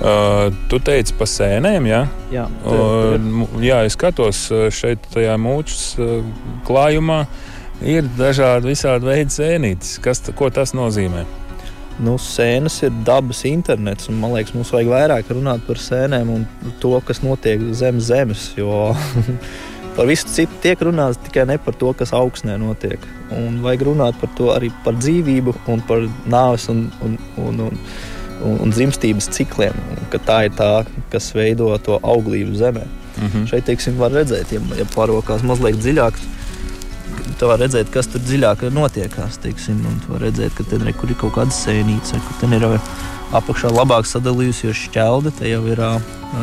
[SPEAKER 2] Uh, tu teici par sēnēm, ja?
[SPEAKER 4] jā?
[SPEAKER 2] Uh, jā, es skatos šeit, tajā mūčas uh, klājumā. Ir dažādi visādi veidi sēnītes. Kas, ko tas nozīmē?
[SPEAKER 4] nu, sēnes ir dabas internets. Man liekas, mums vajag vairāk runāt par sēnēm un to, kas notiek zem zemes. Jo par visu citu tiek runāts tikai ne par to, kas augstnē notiek. Un vajag runāt par to arī par dzīvību un par nāves un, un, un, un, un, un dzimstības cikliem. Un tā ir tā, kas veido to auglību zemē. Mm -hmm. Šeit, teiksim, var redzēt, ja, ja pārokās mazliet dziļāk tu vari redzēt, kas tur dziļāk notiekās. Teiksim, tu vari redzēt, ka tur ir kaut kāda sēnīca, ka tur ir apakšā labāk sadalījusies šķelde, te jau ir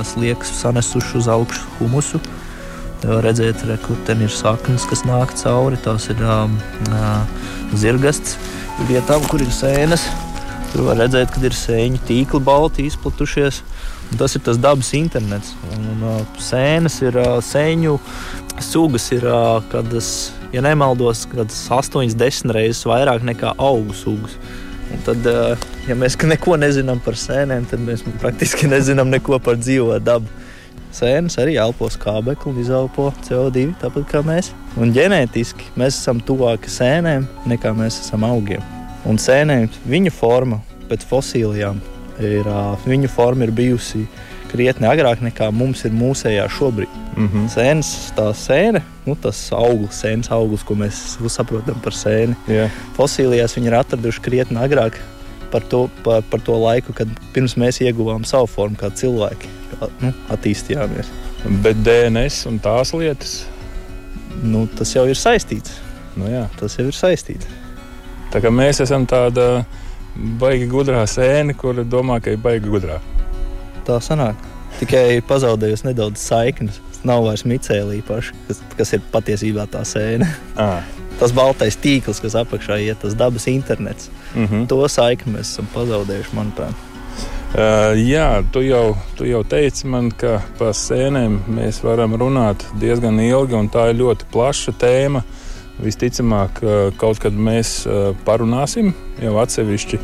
[SPEAKER 4] sliekas sanesuši uz augšu humusu. Te var redzēt, re, kur ten ir saknes, kas nāk cauri. Tās ir uh, zirgasts vietām, kur ir sēnes. Tur var redzēt, ka ir sēņu tīkli balti izplatušies. Tas ir tas dabas internets. Un, un, sēnes ir sēņu sugas, ir kādas ja nemaldos, kad 8-10 reizes vairāk nekā augu sugas. Un tad, ja mēs neko nezinām par sēnēm, tad mēs praktiski nezinām neko par dzīvo dabu. Sēnes arī elpo skābekli un izelpo CO2, tāpat kā mēs. Un ģenētiski mēs esam tuvāki sēnēm nekā mēs esam augiem. Un sēnēm viņa forma pēc fosilijām ir, viņa forma ir bijusi krietni agrāk nekā mums ir mūsējā šobrīd. Mm -hmm. Sēnes, tā sēne, nu, tas augurs, sēnes augurs, ko mēs saprotam par sēni. Yeah. Fosilijās viņi ir atraduši krietni agrāk par to, par, par to laiku, kad pirms mēs ieguvām savu formu kā cilvēki, kā, nu, attīstījāmies.
[SPEAKER 2] Bet DNS un tās lietas?
[SPEAKER 4] Nu, tas jau ir saistīts.
[SPEAKER 2] Nu, jā.
[SPEAKER 4] tas jau ir saistīts.
[SPEAKER 2] Tā kā mēs esam tāda baigi gudrā sēne, kur domā, ka ir baigi gudrā
[SPEAKER 4] tā sanāk. Tikai pazaudējusi nedaudz saiknes. Nav vairs micēlī paši, kas, kas ir patiesībā tā sēne. À. Tas baltais tīkls, kas apakšā iet, tas dabas internets. Mm -hmm. To saikni mēs esam pazaudējuši, manuprāt.
[SPEAKER 2] Uh, jā, tu jau, tu jau teici man, ka par sēnēm mēs varam runāt diezgan ilgi, un tā ir ļoti plaša tēma. Visticamāk, kaut kad mēs parunāsim jau atsevišķi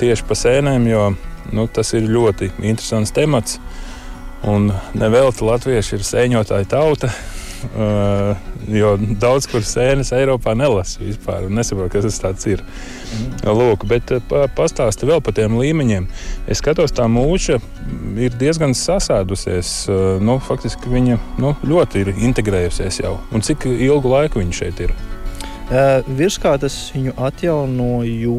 [SPEAKER 2] tieši par sēnēm, jo Nu, tas ir ļoti interesants temats. Un nevelti latvieši ir sēņotāja tauta. Uh, jo daudz kur sēnes Eiropā nelasa vispār. Nesaprotu, kas tas ir. Mm. Lūk, bet pa, pastāsti vēl par tiem līmeņiem. Es skatos, tā mūža ir diezgan sasēdusies. Uh, nu, faktiski viņa nu, ļoti ir integrējusies jau. Un cik ilgu laiku viņa šeit ir?
[SPEAKER 4] Virskārtas viņu atjaunoju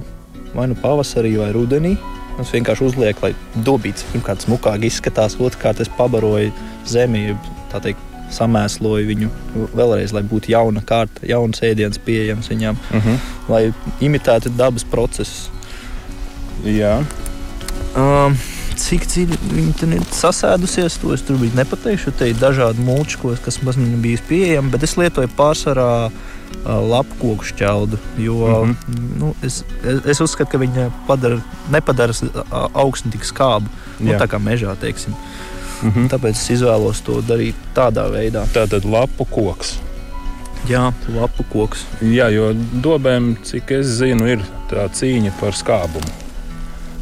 [SPEAKER 4] vai nu pavasarī vai rudenī. Es vienkārši uzlieku, lai dobīts pirmkārt smukāk izskatās, otrkārt es pabaroju zemi, tā teikt, samēsloju viņu vēlreiz, lai būtu jauna kārta, jauns ēdiens pieejams viņam, uh
[SPEAKER 2] Mhm.
[SPEAKER 4] -huh. lai imitētu dabas procesus.
[SPEAKER 2] Jā.
[SPEAKER 4] Um, cik dziļi viņi ir sasēdusies, to es tur biju nepateikšu. Te ir dažādi mulči, kas man bija pieejami, bet es lietoju pārsvarā uh, lapu koku šķeldu. Jo mm. -hmm. nu, es, es, uzskatu, ka viņa padara, nepadara augstu tik skābu. Nu,
[SPEAKER 2] Jā.
[SPEAKER 4] tā kā mežā, teiksim.
[SPEAKER 2] Mhm.
[SPEAKER 4] Tāpēc es izvēlos to darīt tādā veidā.
[SPEAKER 2] Tā tad lapu koks.
[SPEAKER 4] Jā, lapu koks.
[SPEAKER 2] Jā, jo dobēm, cik es zinu, ir tā cīņa par skābumu.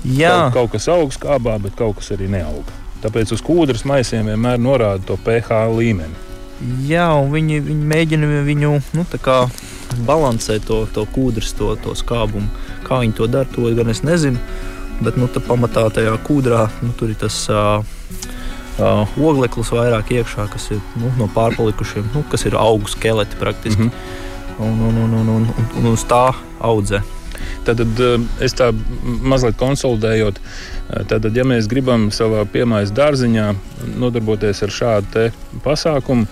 [SPEAKER 4] Jā,
[SPEAKER 2] Kaut, kaut kas aug skābā, bet kaut kas arī neaug. Tāpēc uz kūdras maisiem vienmēr norāda to pH līmeni.
[SPEAKER 4] jā un viņi, viņi mēģina viņu nu, balansēt to, to kūdras, to, to skābumu. Kā viņi to dara, to gan es nezinu. Bet nu, tā pamatā tajā kūdrā nu, tur ir tas uh, uh, ogleklis vairāk iekšā, kas ir nu, no pārpalikušiem, nu, kas ir augu skeleti praktiski.
[SPEAKER 2] Mhm.
[SPEAKER 4] Un, un, un, un, un, un, un uz tā audzē.
[SPEAKER 2] Tad eh, es tā mazliet konsolidējot, eh, tad, ja mēs gribam savā piemājas dārziņā nodarboties ar šādu pasākumu,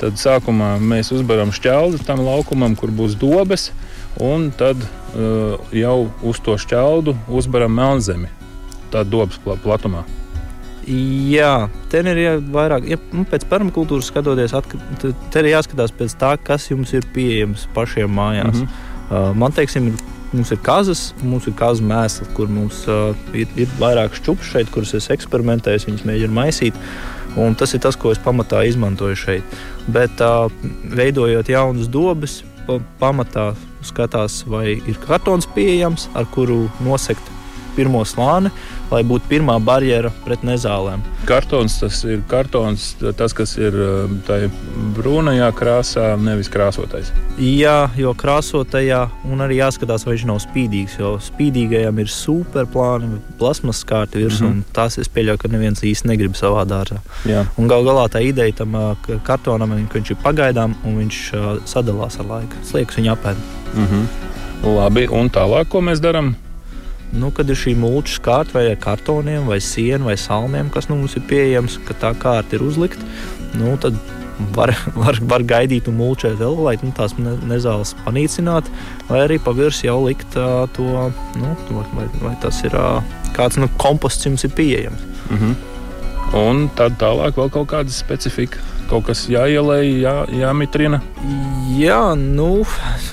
[SPEAKER 2] tad sākumā mēs uzbaram šķeldu tam laukumam, kur būs dobes, un tad uh, jau uz to šķeldu uzbaram melnzemi. Tā dobas pla platumā.
[SPEAKER 4] Jā, ten ir jā, vairāk, ja, nu, pēc permakultūras skatoties, te, te ir jāskatās pēc tā, kas jums ir pieejams pašiem mājās. Mm. -hmm. uh, man teiksim, ir, mums ir kazas, mums ir kazu mēsli, kur mums uh, ir, ir vairāk šķupšu šeit, kurus es eksperimentēju, es viņus mēģinu maisīt. Un tas ir tas, ko es pamatā izmantoju šeit. Bet, uh, veidojot jaunas dobes, pa, pamatā skatās, vai ir kartons pieejams, ar kuru nosegt pirmo slāni, lai būtu pirmā barjera pret nezālēm.
[SPEAKER 2] Kartons tas ir kartons, tas, kas ir uh, tajā brūnajā krāsā, nevis krāsotais.
[SPEAKER 4] Jā, jo krāsotajā un arī jāskatās, vai viņš nav spīdīgs. Jo spīdīgajam ir superplāni, plasmas kārta virsū, mm. -hmm. un tās es pieļauju, ka neviens īsti negrib savā dārzā. Gal galā tā ideja tam ka kartonam, ka viņš ir pagaidām un viņš ā, sadalās ar laiku. Sliekas viņa apēd.
[SPEAKER 2] Mhm. Labi, un tālāk, ko mēs darām?
[SPEAKER 4] Nu, kad ir šī mūža kārta vai ar kartoniem, vai sienu, vai salmiem, kas nu, mums ir pieejams, ka tā kārta ir uzlikta, nu, tad var, var, var gaidīt un mulčēt vēl, lai nu, tās ne, nezāles panīcinātu, vai arī pa virsmu jau likt uh, to, nu, vai, vai, tas ir uh, kāds nu, komposts jums ir pieejams.
[SPEAKER 2] Mhm. Un tad tālāk vēl kaut kāda specifika. Kaut kas jāielēj, jā, jāmitrina.
[SPEAKER 4] Jā, nu,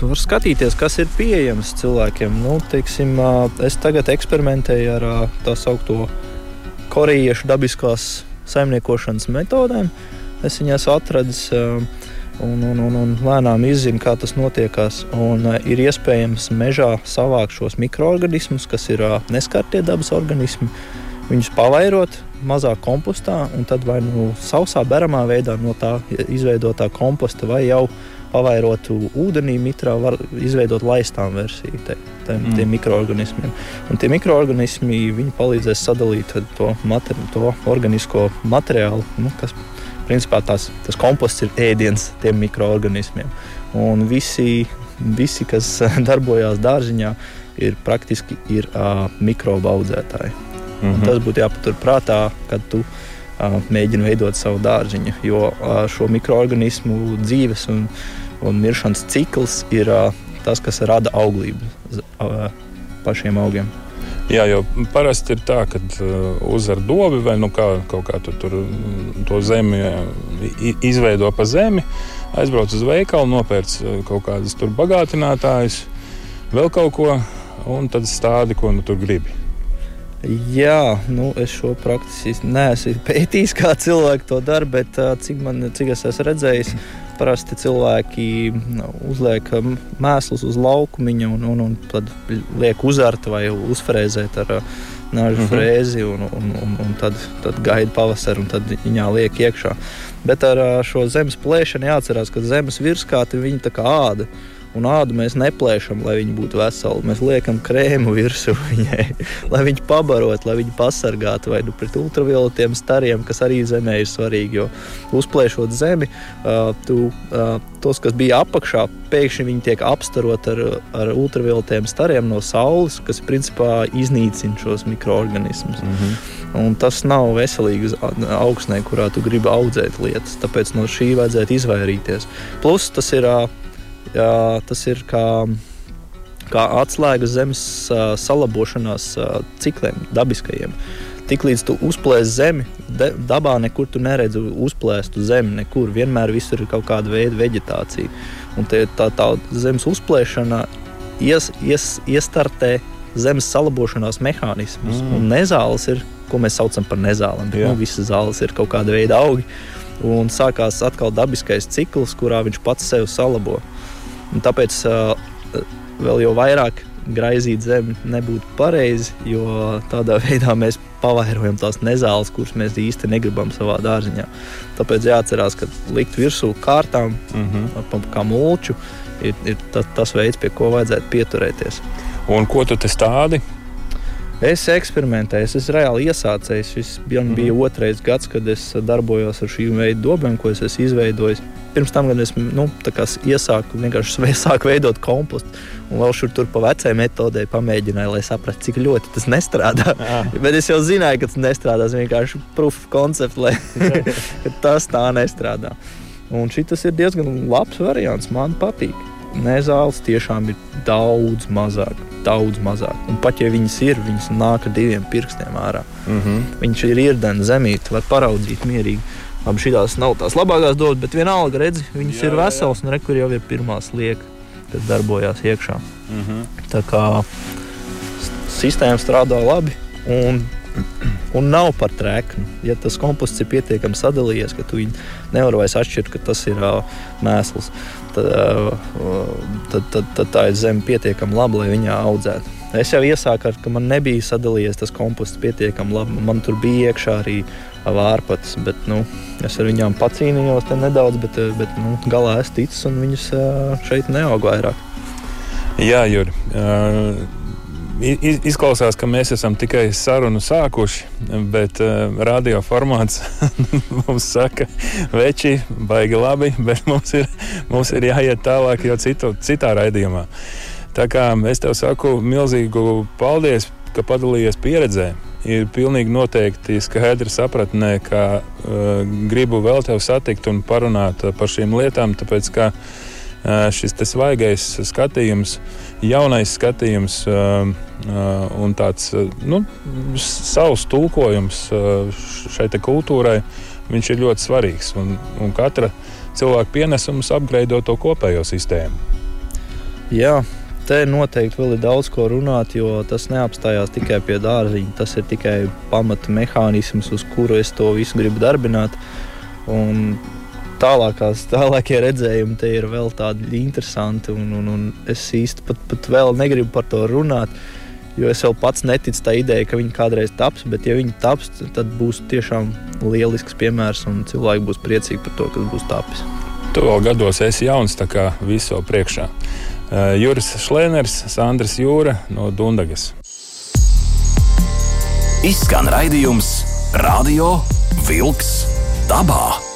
[SPEAKER 4] var skatīties, kas ir pieejams cilvēkiem. Nu, teiksim, es tagad eksperimentēju ar tā saucamo korejiešu dabiskās saimniekošanas metodēm. Es viņas atradu un, un, un, un lēnām izzinu, kā tas notiekās. Un, ir iespējams mežā savākt šos mikroorganismus, kas ir neskartie dabas organismi. Viņus pavairot mazā kompostā, un tad vai nu sausā, beramā veidā no tā izveidotā komposta, vai jau pavairotu ūdenī, mitrā, var izveidot laistām versiju te, te, mm. tiem mikroorganismiem. Un tie mikroorganismi palīdzēs sadalīt to, materi to organisko materiālu, nu, kas principā tās, tas komposts ir ēdiens tiem mikroorganismiem. Un visi, visi kas darbojās dārziņā, ir praktiski ir, uh, mikrobu audzētāji. Mm -hmm. Tas būtu jāpatur prātā, kad tu uh, mēģini veidot savu dārziņu. Jo uh, šo mikroorganismu dzīves un, un miršanas cikls ir uh, tas, kas rada auglību uh, pašiem augiem.
[SPEAKER 2] Jā, jo parasti ir tā, ka uzvar dobi vai nu kā, kaut kā tu, tur to zemi izveido pa zemi, aizbrauc uz veikalu, nopērc kaut kādas bagātinātājas, vēl kaut ko, un tad stādi, ko nu tur gribi.
[SPEAKER 4] Jā, nu, es šo praktisi neesmu pētījis, kā cilvēki to dara, bet cik, man, cik es esmu redzējis, parasti cilvēki nu, uzliek mēslus uz laukumiņa un, un, un tad liek uzart vai uzfrēzēt ar nāžu mm -hmm. frēzi un, un, un, un tad, tad gaida pavasari un tad viņā liek iekšā. Bet ar šo zemes plēšanu jāatcerās, ka zemes virskārti viņi tā kā āda. Un ādu mēs neplēšam, lai viņi būtu veseli. Mēs liekam krēmu virsū viņai, lai viņi pabarotu, lai viņi pasargātu vai nu pret ultravioletiem stariem, kas arī zemē ir svarīgi. Jo uzplēšot zemi, tu, tos, kas bija apakšā, pēkšņi viņi tiek apstarot ar, ar ultravioletiem stariem no saules, kas principā iznīcina šos mikroorganismus. Mm -hmm. Un tas nav veselīgi augsnē, kurā tu gribi audzēt lietas. Tāpēc no šī vajadzētu izvairīties. Plus tas ir tas ir kā, kā atslēga zemes salabošanās cikliem, dabiskajiem. Tiklīdz tu uzplēsi zemi, de, dabā nekur tu neredzi uzplēstu zemi. Nekur vienmēr visur ir kaut kāda veida vegetācija. Un tie, tā, tā zemes uzplēšana ies, ies, iestartē zemes salabošanās mehānismus. Mm. Un nezāles ir, ko mēs saucam par nezālēm. Nu, visas zāles ir kaut kāda veida augi. Un sākās atkal dabiskais cikls, kurā viņš pats sev salabo. Un tāpēc vēl jau vairāk graizīt zemi nebūtu pareizi, jo tādā veidā mēs pavairojam tās nezāles, kuras mēs īsti negribam savā dārziņā. Tāpēc jāatcerās, ka likt virsū kārtām, mm -hmm. kā mulču, ir, ir tas, tas veids, pie ko vajadzētu pieturēties.
[SPEAKER 2] Un ko tu tādi?
[SPEAKER 4] Es eksperimentēju, es esmu reāli iesācējis. Šis bija, mm -hmm. bija otrais gads, kad es darbojos ar šīm veidu dobēm, ko es esmu izveidojis pirms tam, kad es nu, iesāku vienkārši sāku veidot kompostu, un vēl šur tur pa vecai metodei pamēģināju, lai saprastu, cik ļoti tas nestrādā. Jā. Bet es jau zināju, ka tas nestrādās vienkārši proof koncepts, lai tas tā nestrādā. Un šis ir diezgan labs variants. Man patīk. Nezāles tiešām ir daudz mazāk. Daudz mazāk. Un pat ja viņas ir, viņas nāk ar diviem pirkstiem ārā. Mm -hmm. Viņš ir ieradens zemīt, var paraudzīt mierīgi. Labi, šīs nav tās labākās domas, bet vienalga, redzi, viņas jā, ir veselas, un rekur jau ir pirmā lieka, kas darbojās iekšā. Mm -hmm. Tā kā sistēma strādā labi. Un, un nav par trēknu. Ja tas komposts ir pietiekami sadalījies, ka tu nevari vairs atšķirt, ka tas ir uh, mēsls, tad, uh, tad, tad, tad tā ir zeme pietiekami laba, lai viņā audzētu. Es jau iesāku ar to, ka man nebija sadalījies tas komposts pietiekami labi. Man tur bija iekšā arī vārpatas, bet nu, es ar viņām pacīnījos nedaudz, bet, bet nu, galā es ticu, un viņas šeit neaug vairāk.
[SPEAKER 2] Jā, Juri. Uh... Izklausās, ka mēs esam tikai sarunu sākuši, bet uh, radioformāts mums saka, veči, baigi labi, bet mums ir, mums ir jāiet tālāk jau citu, citā raidījumā. Tā kā es tev saku milzīgu paldies, ka padalījies pieredzē ir pilnīgi noteikti skaidra sapratnē, ka uh, gribu vēl tevi satikt un parunāt par šīm lietām, tāpēc ka uh, šis svaigais skatījums, jaunais skatījums un tāds nu, savs tulkojums šai kultūrai, viņš ir ļoti svarīgs. Un, un katra cilvēka pienesums apgleidot to kopējo sistēmu.
[SPEAKER 4] Jā, te noteikti vēl ir daudz ko runāt, jo tas neapstājās tikai pie dārziņa. Tas ir tikai pamata mehānisms, uz kuru es to visu gribu darbināt. Un tālākās, tālākie redzējumi te ir vēl tādi interesanti, un, un, un es īsti pat, pat vēl negribu par to runāt. Jo es vēl pats neticu tā ideja, ka viņi kādreiz taps, bet, ja viņi taps, tad būs tiešām lielisks piemērs, un cilvēki būs priecīgi par to, kas būs tapis.
[SPEAKER 2] Tu vēl gados esi jauns, tā kā visu priekšā. Eh, Juris Šlēners, Sandrs Jūra no Dundagas.
[SPEAKER 1] Izskan raidījums Radio Vilks dabā.